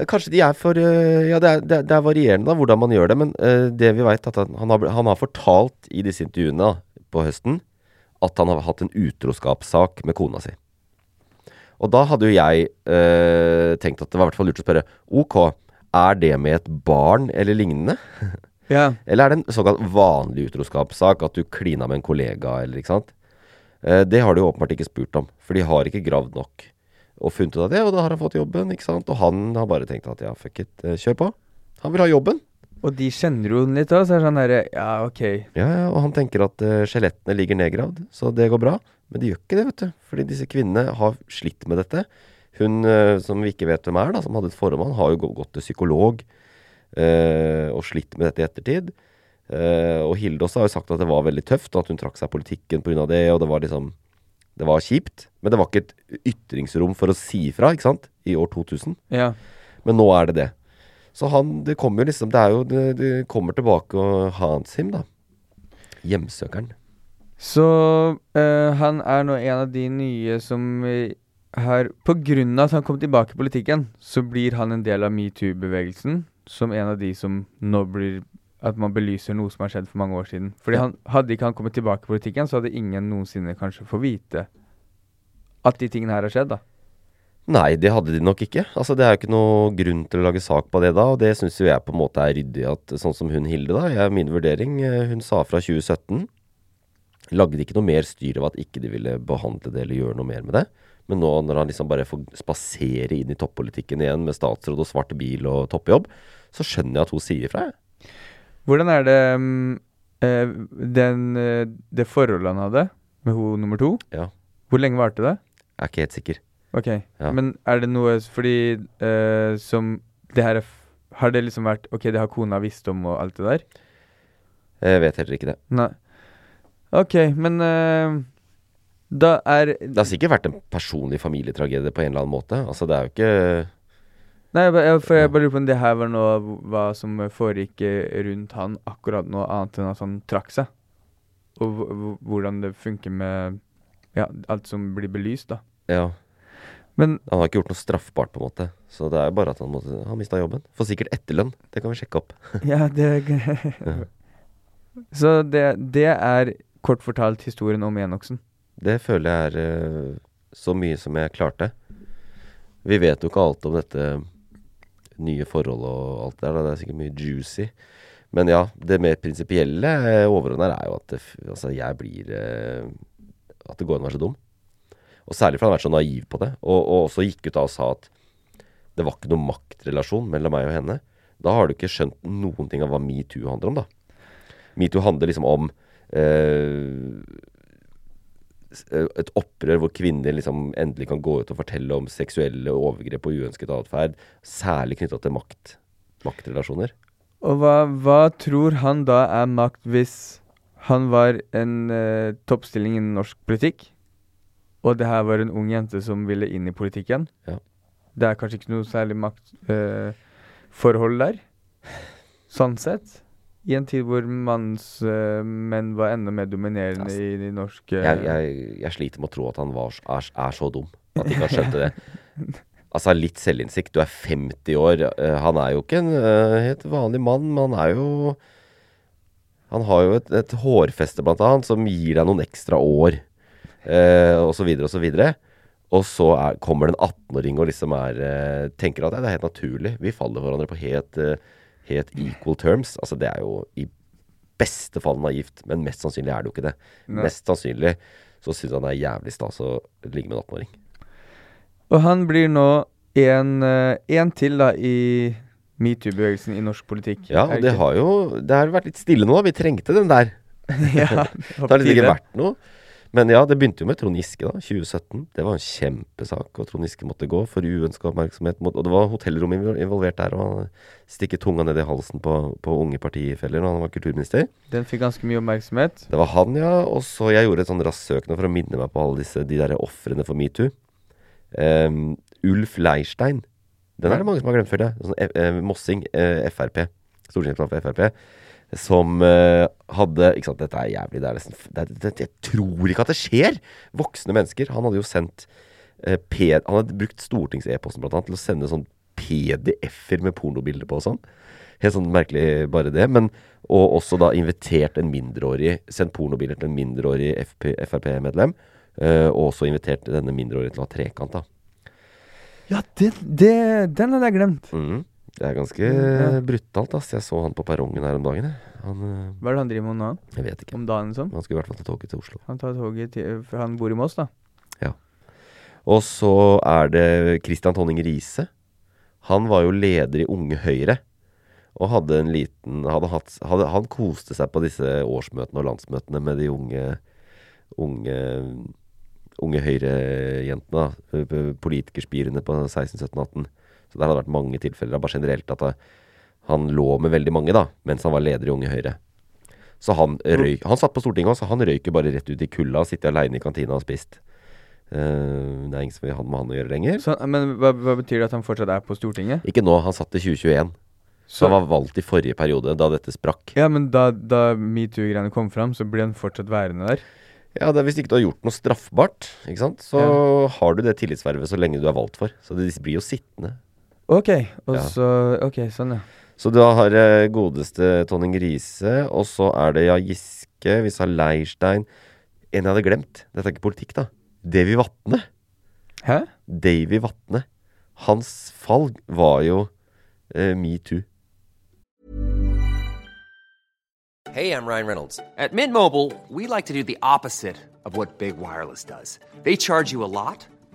Eh, Kanskje de er for eh, Ja, det er, det er, det er varierende da, hvordan man gjør det. Men det vi veit, at han, han, har, han har fortalt i disse intervjuene på høsten at han har hatt en utroskapssak med kona si. Og da hadde jo jeg eh, tenkt at det var i hvert fall lurt å spørre Ok, er det med et barn eller lignende? Ja. Eller er det en såkalt vanlig utroskapssak, at du klina med en kollega, eller ikke sant? Eh, det har de åpenbart ikke spurt om, for de har ikke gravd nok. Og funnet ut av det, og da har han fått jobben, ikke sant? Og han har bare tenkt at ja, fuck it, eh, kjør på. Han vil ha jobben. Og de kjenner jo den litt òg, så er det sånn derre Ja, OK. Ja, ja, og han tenker at uh, skjelettene ligger nedgravd, så det går bra. Men de gjør ikke det, vet du. Fordi disse kvinnene har slitt med dette. Hun eh, som vi ikke vet hvem er, da, som hadde et forhold med han, har jo gått til psykolog eh, og slitt med dette i ettertid. Eh, og Hilde også har jo sagt at det var veldig tøft, og at hun trakk seg av politikken pga. det, og det var liksom Det var kjipt. Men det var ikke et ytringsrom for å si ifra, ikke sant? I år 2000. Ja. Men nå er det det. Så han Det kommer jo liksom Det er jo Det, det kommer tilbake og hans him, da. Hjemsøkeren. Så øh, han er nå en av de nye som har På grunn av at han kom tilbake i politikken, så blir han en del av metoo-bevegelsen. Som en av de som nå blir At man belyser noe som har skjedd for mange år siden. Fordi han, Hadde ikke han kommet tilbake i politikken, så hadde ingen noensinne kanskje få vite at de tingene her har skjedd, da. Nei, det hadde de nok ikke. Altså, Det er jo ikke noe grunn til å lage sak på det da, og det syns jo jeg på en måte er ryddig. at Sånn som hun Hilde, da. Jeg, min vurdering, eh, hun sa fra 2017. Lagde ikke noe mer styr av at ikke de ville behandle det eller gjøre noe mer med det. Men nå når han liksom bare får spasere inn i toppolitikken igjen med statsråd og svart bil og toppjobb, så skjønner jeg at hun sier ifra. Hvordan er det eh, den, eh, det forholdet han hadde med hun nummer to? Ja. Hvor lenge varte det? Jeg er ikke helt sikker. Ok, Ja. men er det noe Fordi eh, som det her er Har det liksom vært Ok, det har kona visst om og alt det der? Jeg vet heller ikke det. Nei. Ok, men da er Det har sikkert vært en personlig familietragedie på en eller annen måte. Altså, det er jo ikke Nei, jeg, jeg, for jeg bare lurer på om det her var noe hva som foregikk eh, rundt han akkurat noe annet enn at han trakk seg. Og hv- hv- hvordan det funker med ja, alt som blir belyst, da. Ja. Men Han har ikke gjort noe straffbart, på en måte. Så det er jo bare at han, måtte, han mista jobben. Får sikkert etterlønn. Det kan vi sjekke opp. Ja, det Så det, det er kort fortalt historien om Enoksen. Det føler jeg er eh, så mye som jeg klarte. Vi vet jo ikke alt om dette nye forholdet og alt det der. Det er sikkert mye juicy. Men ja, det mer prinsipielle overordna er jo at det, altså, jeg blir eh, At det går an å være så dum. Og særlig fordi han har vært så naiv på det. Og, og også gikk ut av og sa at det var ikke noen maktrelasjon mellom meg og henne. Da har du ikke skjønt noen ting av hva metoo handler om, da. Metoo handler liksom om eh, et opprør hvor kvinner liksom endelig kan gå ut og fortelle om seksuelle overgrep og uønsket atferd, særlig knytta til makt, maktrelasjoner. Og hva, hva tror han da er makt hvis han var en eh, toppstilling innen norsk politikk, og det her var en ung jente som ville inn i politikken? Ja. Det er kanskje ikke noe særlig maktforhold eh, der, sånn sett? I en tid hvor manns eh, var enda mer dominerende Altså, i de norske Jeg, jeg, jeg sliter med å tro at han var, er, er så dum at ikke har skjønt det. Altså litt selvinnsikt. Du er 50 år. eh, han er jo ikke en eh, helt vanlig mann, men han er jo Han har jo et, et hårfeste, blant annet, som gir deg noen ekstra år, eh, og så videre og så videre. Og så er, kommer det en 18-åring og liksom er tenker at det er helt naturlig. Vi faller hverandre på helt, eh, helt equal terms. Altså det er jo i beste fall naivt, men mest sannsynlig er det jo ikke det. Nei. Mest sannsynlig så syns han det er jævlig stas å ligge med en 18-åring. Og han blir nå en, eh, en til da i metoo-bevegelsen i norsk politikk. Ja, og det har jo Det har vært litt stille nå. Vi trengte den der. ja, Det har liksom ikke vært noe. Men ja, det begynte jo med Trond Giske, da. 2017. Det var en kjempesak, og Trond Giske måtte gå for uønska oppmerksomhet. mot- Og det var hotellrom involvert der, og han stikke tunga ned i halsen på, på unge partifeller når han var kulturminister. Den fikk ganske mye oppmerksomhet. Det var han, ja. Og så jeg gjorde et sånn raskt søk nå for å minne meg på alle disse, de derre ofrene for metoo. Um, Ulf Leirstein. Den er det mange som har glemt før det. Sånn, eh, Mossing, eh, Frp. Stortingsrepresentant for Frp. Som uh, hadde Ikke sant, dette er jævlig. Det er nesten det, det, Jeg tror ikke at det skjer! Voksne mennesker. Han hadde jo sendt uh, P, Han hadde brukt stortings-e-posten blant annet til å sende sånn PDF-er med pornobilder på og sånn. Helt sånn merkelig bare det. Men, og også da invitert en mindreårig Sendt pornobilder til en mindreårig Frp-medlem. Uh, og også invitert denne mindreårige til å ha trekant, da. Ja, det, det, den hadde jeg glemt. Mhm. Det er ganske Ja. brutalt, ass. Jeg så han på perrongen her om dagen. Han eh, Hva er det han driver med nå? Jeg vet ikke. Om dagen sånn? Han skulle i hvert fall ta toget til Oslo. Han tar toget til For han bor i Moss, da. Og så er det Christian Tonning Riise. Han var jo leder i Unge Høyre. Og hadde en liten hadde hatt, hadde, Han koste seg på disse årsmøtene og landsmøtene med de unge Unge, unge Høyre-jentene. Politikerspirene på 16, 17, 18. Så der hadde vært mange tilfeller av bare generelt at det, han lå med veldig mange da, mens han var leder i Unge Høyre. Så han røyk Han satt på Stortinget også, han røyker bare rett ut i kulda sitter aleine i kantina og spist. Uh, det er ingen som vil ha med han å gjøre lenger. Så, men hva, hva betyr det at han fortsatt er på Stortinget? Ikke nå, han satt i 2021. Så han var valgt i forrige periode, da dette sprakk. Ja, men da, da metoo-greiene kom fram, så ble han fortsatt værende der? Ja, det er Hvis ikke du har gjort noe straffbart, ikke sant? så har du det tillitsvervet så lenge du er valgt for. Så de blir jo sittende. Ok, og Ja. så Ok, sånn, ja. Så du har eh, godeste Tonning Riise, og så er det ja Giske, vi sa Leirstein En jeg hadde glemt. Dette er ikke politikk, da. Davy Vatne. Hæ? Davy Vatne. Hans fall var jo eh, metoo. Hey, I'm Ryan Reynolds. At Mint Mobile, we like to do the opposite of what Big Wireless does. They charge you a lot,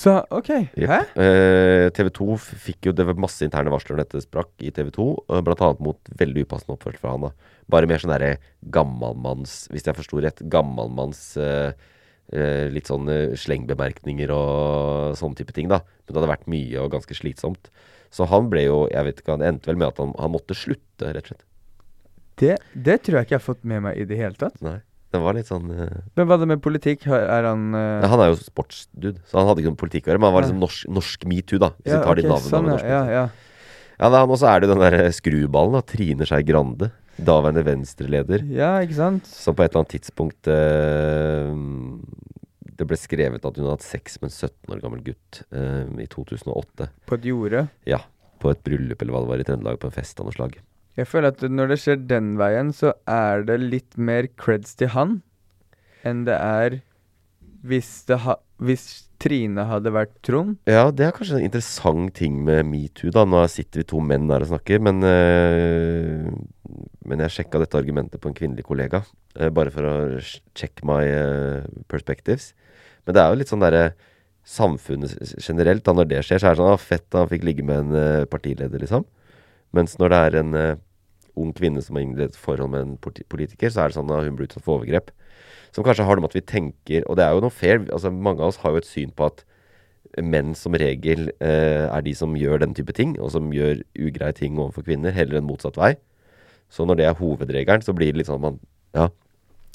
Så OK. Hæ? Eh, TV 2 fikk jo Det var masse interne varsler når dette sprakk i TV 2, eh, blant annet mot veldig upassende oppførsel fra han. da Bare mer sånn derre gammalmanns Hvis jeg forsto rett, gammalmanns eh, eh, litt sånn eh, slengbemerkninger og sånne type ting, da. Men det hadde vært mye og ganske slitsomt. Så han ble jo Jeg vet ikke, han endte vel med at han, han måtte slutte, rett og slett. Det, det tror jeg ikke jeg har fått med meg i det hele tatt. Nei. Det var litt sånn uh... Men hva er det med politikk? Er han uh... ja, Han er jo sportsdude, så han hadde ikke noe politikk å gjøre. Men han var liksom norsk, norsk metoo, da. Hvis Ja, tar tar de navnene sånn, norsk ja, ja. Ja, er han, og så er det den der skruballen, da. Trine Skei Grande. Daværende Venstre-leder. Ja, ikke sant? Som på et eller annet tidspunkt uh, Det ble skrevet at hun hadde hatt sex med en 17 år gammel gutt eh, i 2008. På et jorde? Ja. På et bryllup eller hva det var i Trøndelag, på en fest av noe slag. Jeg føler at når det skjer den veien, så er det litt mer creds til han enn det er hvis, det ha, hvis Trine hadde vært Trond. Ja, det er kanskje en interessant ting med metoo, da. Nå sitter vi to menn her og snakker, men øh, Men jeg sjekka dette argumentet på en kvinnelig kollega, øh, bare for å check my eh, perspectives. Men det er jo litt sånn derre Samfunnet generelt, da, når det skjer, så er det sånn ah, Fett, han fikk ligge med en partileder, liksom. Mens når det er en ung kvinne som har innledet forhold med en politiker, så er det sånn at hun blir utsatt for overgrep. Som kanskje har noe med at vi tenker Og det er jo noe fair. altså Mange av oss har jo et syn på at menn som regel eh, er de som gjør den type ting, og som gjør ugreie ting overfor kvinner, heller enn motsatt vei. Så når det er hovedregelen, så blir det litt sånn man Ja.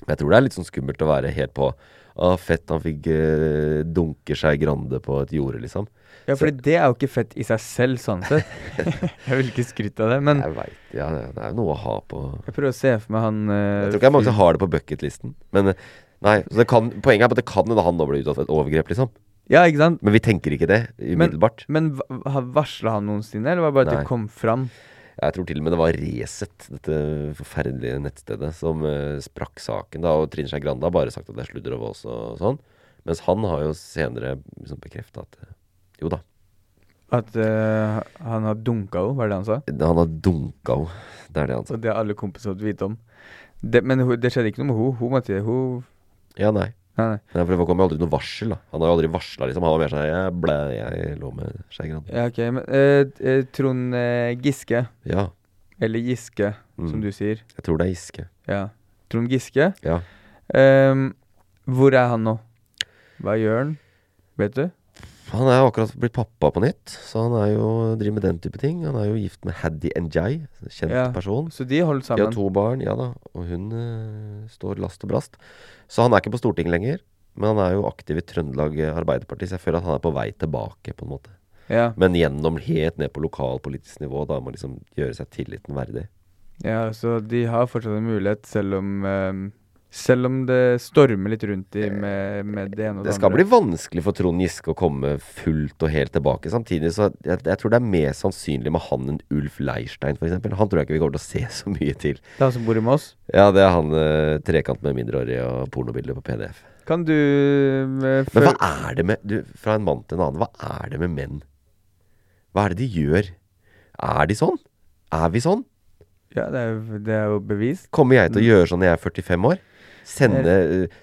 Jeg tror det er litt sånn skummelt å være helt på Å, fett, han fikk eh, dunke seg grande på et jorde, liksom. Ja, for det er jo ikke fett i seg selv, sånn sett. jeg vil ikke skryte av det, men Jeg veit, ja. Det det er jo noe å ha på jeg prøver å se for meg han eh, Jeg tror ikke det er mange som har det på bucketlisten. Men eh, nei, så det kan, poenget er at det kan hende han nå blir utsatt for et overgrep, liksom. Ja, ikke sant? Men vi tenker ikke det umiddelbart. Men, men varsla han noensinne, eller var det bare at Nei. det kom fram? Jeg tror til og med det var Resett, dette forferdelige nettstedet, som uh, sprakk saken. da, Og Trine Skei Grande har bare sagt at det er sludder og vås og sånn. Mens han har jo senere liksom bekrefta at uh, jo da, At uh, han har dunka henne, var det han sa? han har dunka henne. Det er det han sa. Og det har alle kompiser fått vite om. Det, men det skjedde ikke noe med henne. Hun måtte hun Ja, nei. Nei, nei. Nei, for Det kom jo aldri noe varsel. da Han har jo aldri varsla, liksom. Han var mer sånn jeg, ble, jeg lå med Skei Grande. Ja, ok. Men eh, eh, Trond eh, Giske, Ja. eller Giske, som Mm. du sier. Jeg tror det er Giske. Ja. Trond Giske. Ja. Ehm, hvor er han nå? Hva gjør han? Vet du? Han er akkurat blitt pappa på nytt, så han er jo driver med den type ting. Han er jo gift med Haddy Njay, kjent Ja, person. Så de holder De har to barn, ja da. Og hun uh, står last og brast. Så han er ikke på Stortinget lenger. Men han er jo aktiv i Trøndelag Arbeiderparti, så jeg føler at han er på vei tilbake, på en måte. Ja. Men gjennom helt ned på lokalpolitisk nivå. Da må liksom gjøre seg tilliten verdig. Ja, så de har fortsatt en mulighet, selv om ehm, Selv om det stormer litt rundt i med, med det ene og det, andre. Det skal bli vanskelig for Trond Giske å komme fullt og helt tilbake. Samtidig så jeg, jeg tror det er mer sannsynlig med han enn Ulf Leirstein, f.eks. Han tror jeg ikke vi kommer til å se så mye til. Det er han som bor i Moss. Ja, det er han eh, trekant med mindreårige og pornobilder på PDF. Kan du eh, Men hva er det med du, Fra en mann til en annen, hva er det med menn? Hva er det de gjør? Er de sånn? Er vi sånn? Ja, det er, det er jo bevist. Kommer jeg til Mm. å gjøre sånn når jeg er 45 år? Sende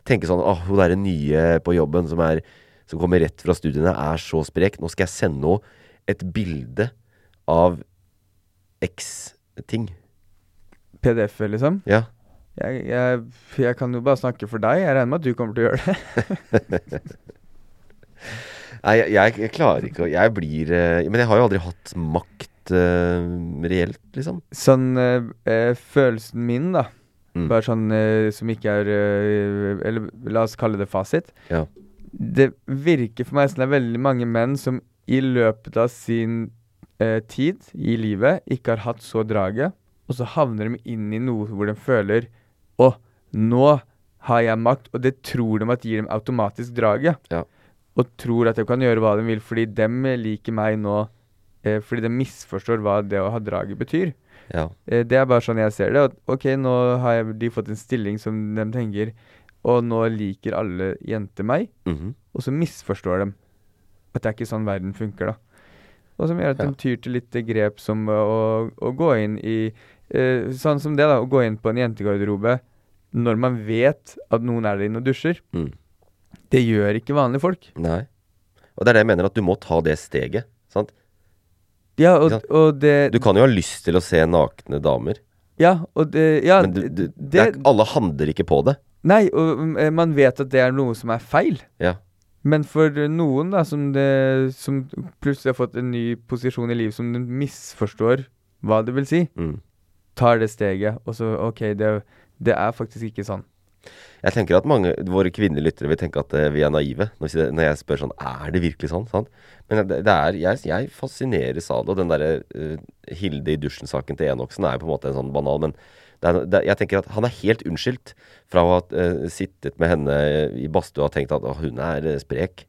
Tenke sånn Å, hun derre nye på jobben som er Som kommer rett fra studiene, er så sprek. Nå skal jeg sende henne et bilde av X-ting. PDF-er, liksom? Ja. Jeg, jeg, jeg kan jo bare snakke for deg. Jeg regner med at du kommer til å gjøre det. Nei, jeg, jeg, klarer ikke å Jeg blir eh, Men jeg har jo aldri hatt makt uh, reelt, liksom. Sånn eh, følelsen min, da. Mm. Bare sånn uh, som ikke er uh, Eller la oss kalle det fasit. Ja. Det virker for meg som det er veldig mange menn som i løpet av sin uh, tid i livet ikke har hatt så draget, og så havner de inn i noe hvor de føler Å, nå har jeg makt, og det tror de at gir dem automatisk draget. Ja. Og tror at de kan gjøre hva de vil fordi de liker meg nå, fordi de misforstår hva det å ha draget betyr. Ja. Eh, det er bare sånn jeg ser det. Ok, nå har de fått en stilling som de tenker Og nå liker alle jenter meg. Mhm. Og så misforstår de at det er ikke sånn verden funker, da. Og som gjør at Ja. de tyr til litt grep som å, å gå inn i eh, Sånn som det, da. Å gå inn på en jentegarderobe når man vet at noen er der inne og dusjer. Mm. Det gjør ikke vanlige folk. Nei. Og det er det jeg mener, at du må ta det steget. Sant? Ja, og, og det Du kan jo ha lyst til å se nakne damer, Ja, og det Ja, men du, du, det, det er, alle handler ikke på det. Nei, og eh, man vet at det er noe som er feil. Ja. Men for noen da, som, det, som plutselig har fått en ny posisjon i livet som de misforstår hva det vil si, Mm. tar det steget, og så OK, det, det er faktisk ikke sånn. Jeg tenker at mange våre kvinnelige lyttere vil tenke at eh, vi er naive når, jeg spør sånn Er det virkelig sånn? sånn? Men det, er Jeg, jeg fascineres av det. Og den derre uh, Hilde i dusjen-saken til Enoksen er jo på en måte en sånn banal, men det er, det, jeg tenker at han er helt unnskyldt fra å ha uh, sittet med henne i badstua og tenkt at å, hun er sprek,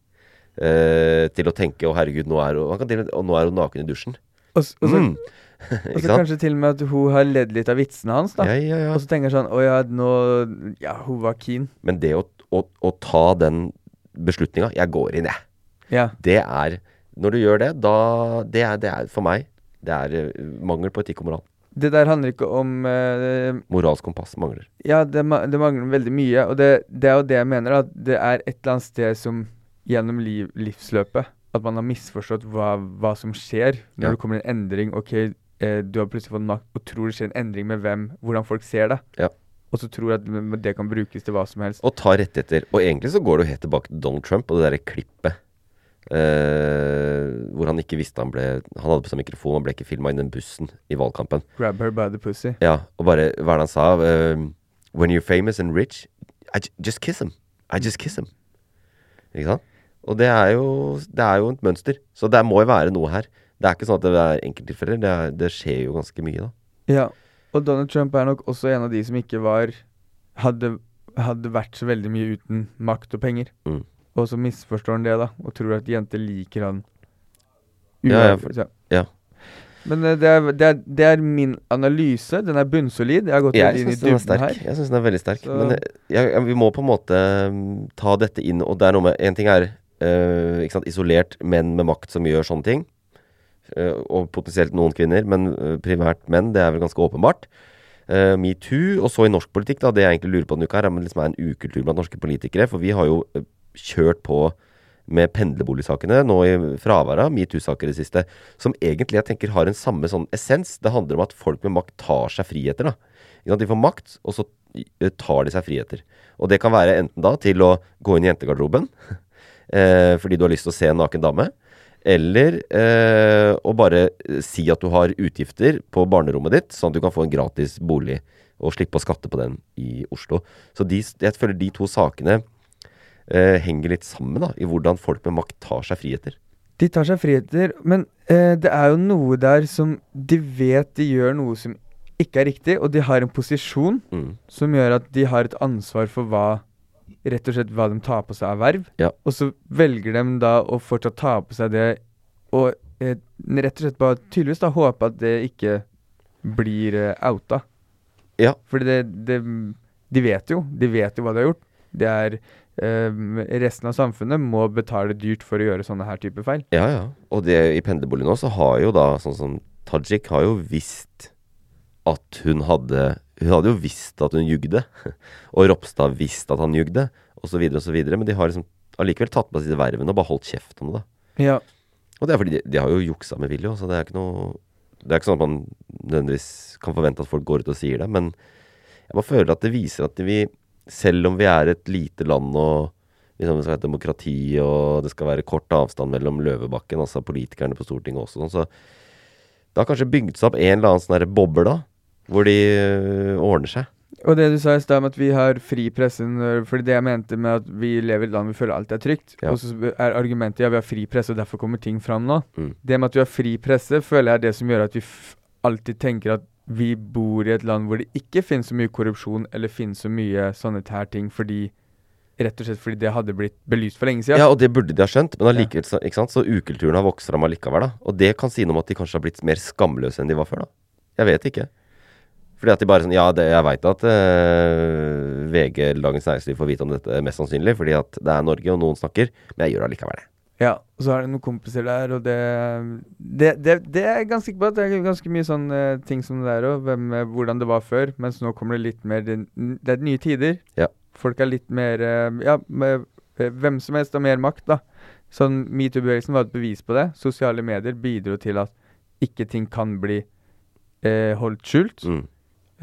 uh, til å tenke å herregud, nå er hun, og nå er hun naken i dusjen. Og, og så, Mm. og så kanskje til og med at hun har ledd litt av vitsene hans, da. Ja, ja, ja. Og så tenker sånn Å ja, nå Ja, hun var keen. Men det å, å, å ta den beslutninga Jeg går inn, jeg. Ja. Det er Når du gjør det, da Det er, det er for meg Det er eh, mangel på etikk og moral. Det der handler ikke om uh, Moralsk kompass mangler. Ja, det, det mangler veldig mye. Og det, det er jo det jeg mener, at det er et eller annet sted som gjennom liv, livsløpet At man har misforstått hva, hva som skjer når Ja. det kommer en endring. Ok, eh, du har plutselig fått makt og tror det skjer en endring med hvem, hvordan folk ser deg. Ja. Og så tror at det kan brukes til hva som helst. Og ta rettigheter. Og egentlig så går det jo helt tilbake til Donald Trump og det derre klippet. eh, hvor han ikke visste han ble Han hadde på seg mikrofon, han ble ikke filma i den bussen i valgkampen. Grab her by the pussy. Ja, og bare Hva er det han sa? Uh, When you're famous and rich, I just kiss him. I just kiss him. Ikke sant? Og det er jo Det er jo et mønster. Så det må jo være noe her. Det er ikke sånn at det er enkelttilfeller. Det, er- det skjer jo ganske mye, da. Ja. Og Donald Trump er nok også en av de som ikke var Hadde, hadde vært så veldig mye uten makt og penger. Mm. Og så misforstår han det, da, og tror at jenter liker han. Ja, ja, for- ja. ja. Men eh, det er, det, er, det er min analyse. Den er bunnsolid. Jeg har gått Jeg inn i syns den dybden her. Jeg synes den er veldig sterk. Så- Men jeg, jeg, vi må på en måte mm, ta dette inn Og det er noe med En ting er sant, isolert menn med makt som gjør sånne ting. Uh, og potensielt noen kvinner, men eh, primært menn. Det er vel ganske åpenbart. Uh, Metoo, og så i norsk politikk, da. Det jeg egentlig lurer på denne uka, her er om det liksom er en ukultur blant norske politikere. For vi har jo kjørt på med pendlerboligsakene nå i fraværet av metoo-saker i det siste, som egentlig jeg tenker har en samme sånn essens. Det handler om at folk med makt tar seg friheter, da. De får makt, og så tar de seg friheter. Og det kan være enten da til å gå inn i jentegarderoben eh, fordi du har lyst til å se en naken dame, eller eh, å bare si at du har utgifter på barnerommet ditt, sånn at du kan få en gratis bolig og slippe å skatte på den i Oslo. Så de, jeg føler de to sakene eh, henger litt sammen, da, i hvordan folk med makt tar seg friheter. De tar seg friheter, men eh, det er jo noe der som de vet de gjør noe som ikke er riktig, og de har en posisjon Mm. som gjør at de har et ansvar for hva Rett og slett hva de tar på seg av verv. Ja. Og så velger de da å fortsatt ta på seg det, og eh, rett og slett bare tydeligvis da håpe at det ikke blir eh, outa. Ja. Fordi det, det De vet jo. De vet jo hva de har gjort. Det er eh, Resten av samfunnet må betale dyrt for å gjøre sånne her type feil. Ja, ja. Og det, i pendlerbolig nå så har jo da sånn som Tajik har jo visst at hun hadde Hun hadde jo visst at hun jugde. Og Ropstad visste at han jugde, osv., osv. Men de har liksom allikevel tatt på seg disse vervene og bare holdt kjeft om det. Ja. Og det er fordi de, de har jo juksa med vilje, så det er ikke noe Det er ikke sånn at man nødvendigvis kan forvente at folk går ut og sier det, men jeg bare føler at det viser at vi, selv om vi er et lite land og liksom det skal være demokrati og det skal være kort avstand mellom Løvebakken, altså politikerne på Stortinget også, sånn, så det har kanskje bygd seg opp en eller annen sånn boble, da, hvor de øh, ordner seg. Og det du sa i stad om at vi har fri presse når- Fordi det jeg mente med at vi lever i et land vi føler alt er trygt, Ja. og så er argumentet ja, vi har fri presse, og derfor kommer ting fram nå. Mm. Det med at vi har fri presse, føler jeg er det som gjør at vi alltid tenker at vi bor i et land hvor det ikke finnes så mye korrupsjon, eller finnes så mye sånne her ting, fordi Rett og slett fordi det hadde blitt belyst for lenge siden. Ja, og det burde de ha skjønt, men allikevel, ja. ikke sant? så ukulturen har vokst fram allikevel, da. Og det kan si noe om at de kanskje har blitt mer skamløse enn de var før, da. Jeg vet ikke. Fordi at de bare sånn Ja, det, jeg veit at uh, VG eller Dagens Næringsliv får vite om dette, mest sannsynlig, fordi at det er Norge, og noen snakker, men jeg gjør det allikevel, det. Ja, og så har det noen kompiser der, og det Det, det, det er jeg ganske sikker på at det er ganske mye sånne ting som det der òg. Hvordan det var før. Mens nå kommer det litt mer Det, det er nye tider. Ja. Folk er litt mer eh, Ja, med, eh, hvem som helst har mer makt, da. Sånn Metoo-bevegelsen var et bevis på det. Sosiale medier bidro til at ikke ting kan bli eh, holdt skjult. Mm.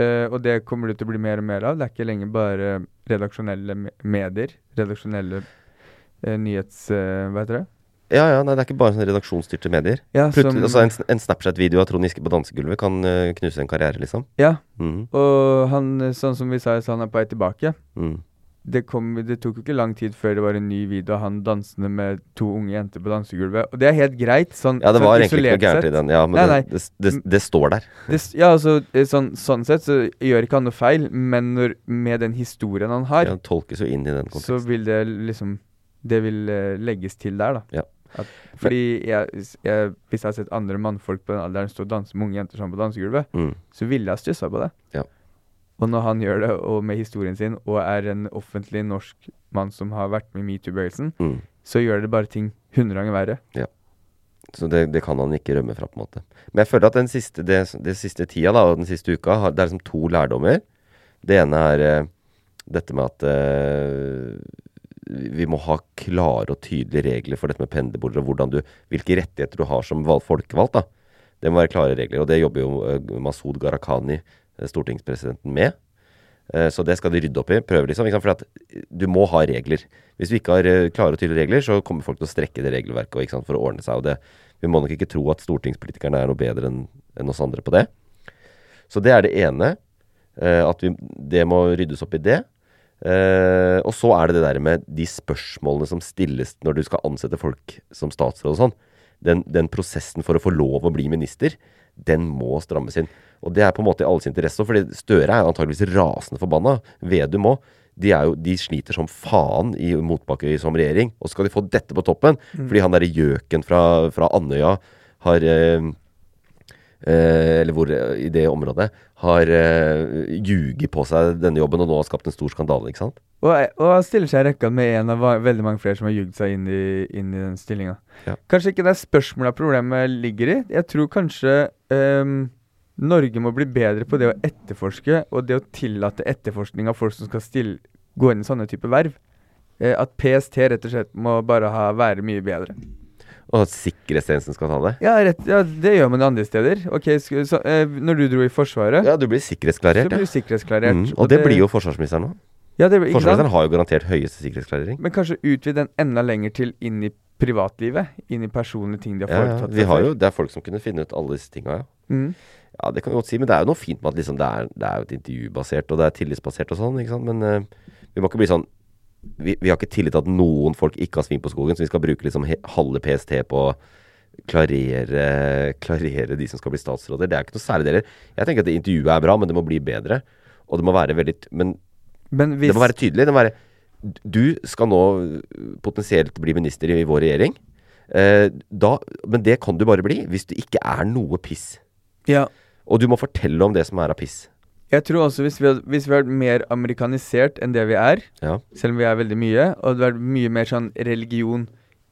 Eh, og det kommer det til å bli mer og mer av. Det er ikke lenger bare redaksjonelle medier. Redaksjonelle uh, nyhets... Uh, hva heter det? Ja, ja, nei, det er ikke bare sånne redaksjonsstyrte medier. Ja, som- altså en, en Snapchat-video av Trond Giske på dansegulvet kan knuse en karriere, liksom. Ja. mm. Og han, sånn som vi sa, så han er på vei tilbake. Mm. Det, kom, det tok jo ikke lang tid før det var en ny video av han dansende med to unge jenter på dansegulvet. Og det er helt greit. Sånn, Ja, det sånn var egentlig ikke noe gærent i den, ja, men nei, det- nei. det det det står der. Ja, altså, eh, sånn, sånn sett så gjør ikke han noe feil, men når, med den historien han har, Ja, han tolkes jo inn i den så vil det liksom Det vil uh, legges til der, da. Ja. At, fordi jeg, jeg, hvis jeg har sett andre mannfolk på den alderen stå og danse med unge jenter sammen på dansegulvet, Mm. så ville jeg stussa på det. Ja. Og når han gjør det, og med historien sin, og er en offentlig norsk mann som har vært med i metoo-bevegelsen, Mm. så gjør det bare ting hundre ganger verre. Ja. Så det, det kan han ikke rømme fra, på en måte. Men jeg føler at den siste, det, det siste tida da, og den siste uka, har, det er liksom to lærdommer. Det ene er eh, dette med at eh, vi må ha klare og tydelige regler for dette med pendlerboliger, og du, hvilke rettigheter du har som valg, folkevalgt. da. Det må være klare regler, og det jobber jo eh, Masud Gharahkhani, stortingspresidenten, med. Eh, Så det skal de rydde opp i. Prøve, liksom. For eh, du må ha regler. Hvis du ikke har eh, klare og tydelige regler, så kommer folk til å strekke det regelverket for å ordne seg. Og det, vi må nok ikke tro at stortingspolitikerne er noe bedre enn en oss andre på det. Så det er det ene. eh, At vi, det må ryddes opp i det. Eh, og så er det det der med de spørsmålene som stilles når du skal ansette folk som statsråd og sånn. Den, den prosessen for å få lov å bli minister, den må strammes inn. Og det er på en måte i alles interesse, fordi Støre er antageligvis rasende forbanna. Vedum òg. De, er jo, de sliter som faen i motbakke som regjering. Og så skal de få dette på toppen, Mm. fordi han derre gjøken fra, fra Andøya har eh, eh, Eller hvor i det området har eh, ljuget på seg denne jobben og nå har skapt en stor skandale, ikke sant? Og, og stiller seg i rekka med en av veldig mange flere som har ljugd seg inn i, inn i den stillinga. Ja. Kanskje ikke det er spørsmålet problemet ligger i. Jeg tror kanskje ehm, Norge må bli bedre på det å etterforske, og det å tillate etterforskning av folk som skal stille, gå inn i sånne type verv. Uh, at PST rett og slett må bare ha, være mye bedre. Og at sikkerhetstjenesten skal ta det? Ja, rett, ja, det gjør man andre steder. Ok, så, eh, Når du dro i Forsvaret Ja, du blir sikkerhetsklarert. Så blir du sikkerhetsklarert. Mm, og det, blir jo forsvarsministeren nå. Ja, det? Forsvarsministeren har jo garantert høyeste sikkerhetsklarering. Men kanskje utvide den enda lenger til inn i privatlivet? Inn i personlige ting de har Ja, ja. Vi har jo, det er folk som kunne finne ut alle disse tinga, ja. Mm. Ja, det kan vi godt si, men det er jo noe fint med at liksom det, er, det er et intervjubasert, og det er tillitsbasert og sånn, ikke sant. Men uh, vi må ikke bli sånn vi, vi har ikke tillit til at noen folk ikke har sving på skogen, så vi skal bruke liksom he, halve PST på å klarere, klarere de som skal bli statsråder. Det er ikke noe særlig deler. Jeg tenker at det intervjuet er bra, men det må bli bedre. Og det må være veldig Men, Men hvis det må være tydelig. Det må være Du skal nå potensielt bli minister i vår regjering. Eh, da, men det kan du bare bli hvis du ikke er noe piss. Ja. Og du må fortelle om det som er av piss. Jeg tror også hvis vi hadde hvis vi hadde vært mer amerikanisert enn det vi er, Ja. selv om vi er veldig mye, og det hadde vært mye mer sånn religion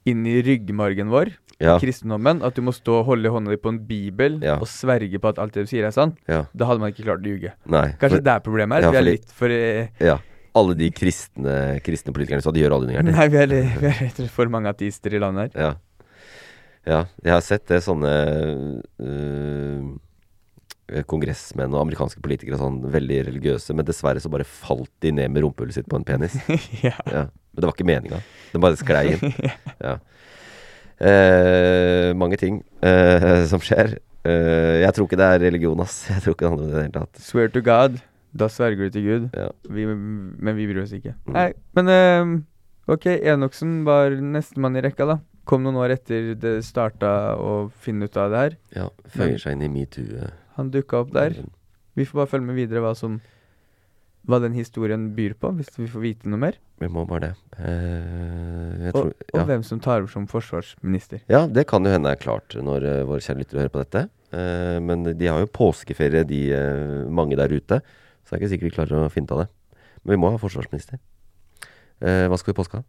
inn i ryggmargen vår, Ja. kristendommen, at du må stå og holde hånda di på en bibel Ja. og sverge på at alt det du sier er sant, Ja. da hadde man ikke klart å ljuge. Nei. Kanskje for- det er problemet her. Vi er litt for eh, Ja. Alle de kristne, kristne politikerne sa de gjør alle undergjerninger. Nei, vi er, rett for mange ateister i landet her. Ja. ja. Jeg har sett det sånne øh, kongressmenn og amerikanske politikere sånn veldig religiøse, men dessverre så bare falt de ned med rumpehullet sitt på en penis. ja. Men det var ikke meninga. Den bare sklei inn. ja. Eh, mange ting eh, som skjer. Eh, jeg tror ikke det er religion, ass. Jeg tror ikke det handler om det i det hele tatt. Swear to God. Da sverger du til Gud. Ja. Vi, men vi bryr oss ikke. Mm. Nei, men uh, ok, Enoksen var nestemann i rekka, da. Kom noen år etter det starta å finne ut av det her. Ja, Føyer seg inn i metoo. Han dukka opp der. Vi får bare følge med videre hva som Hva den historien byr på, hvis vi får vite noe mer. Vi må bare det. Eh, jeg Og, tror, og ja. hvem som tar over som forsvarsminister. Ja, det kan jo hende er klart når uh, våre kjære lyttere hører på dette. Uh, men de har jo påskeferie, de uh, mange der ute. Så det er ikke sikkert vi klarer å finne ut av det. Men vi må ha forsvarsminister. Eh, hva skal vi i påska?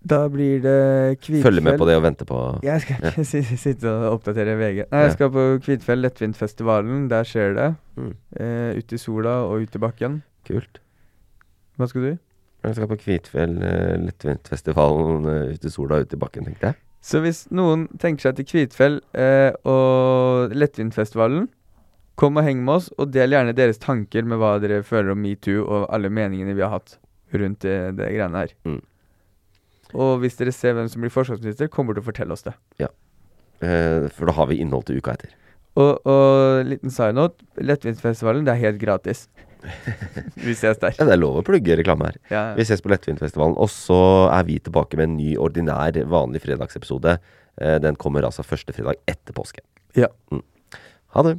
Da blir det Kvitfjell. Følge med på det og vente på Jeg skal ikke ja. sitte og oppdatere VG. Nei, jeg skal på Kvitfjell lettvintfestivalen. Der skjer det. Mm. Eh, ut i sola og ut i bakken. Kult. Hva skal du? Jeg skal på Kvitfjell, uh, lettvintfestivalen, uh, ute i sola, og ute i bakken, tenkte jeg. Så hvis noen tenker seg til Kvitfjell eh, og Lettvintfestivalen, kom og heng med oss, og del gjerne deres tanker med hva dere føler om metoo og alle meningene vi har hatt rundt det, det greiene her. Mm. Og hvis dere ser hvem som blir forsvarsminister, kom bort og fortell oss det. Eh, for da har vi innhold til uka etter. Og, og liten side note, Lettvintfestivalen, det er helt gratis. vi ses der. Ja, det er lov å plugge reklame her. Ja. Vi ses på Lettvintfestivalen. Og så er vi tilbake med en ny ordinær, vanlig fredagsepisode. Eh, den kommer altså første fredag etter påske. Ja. Mm. Ha det.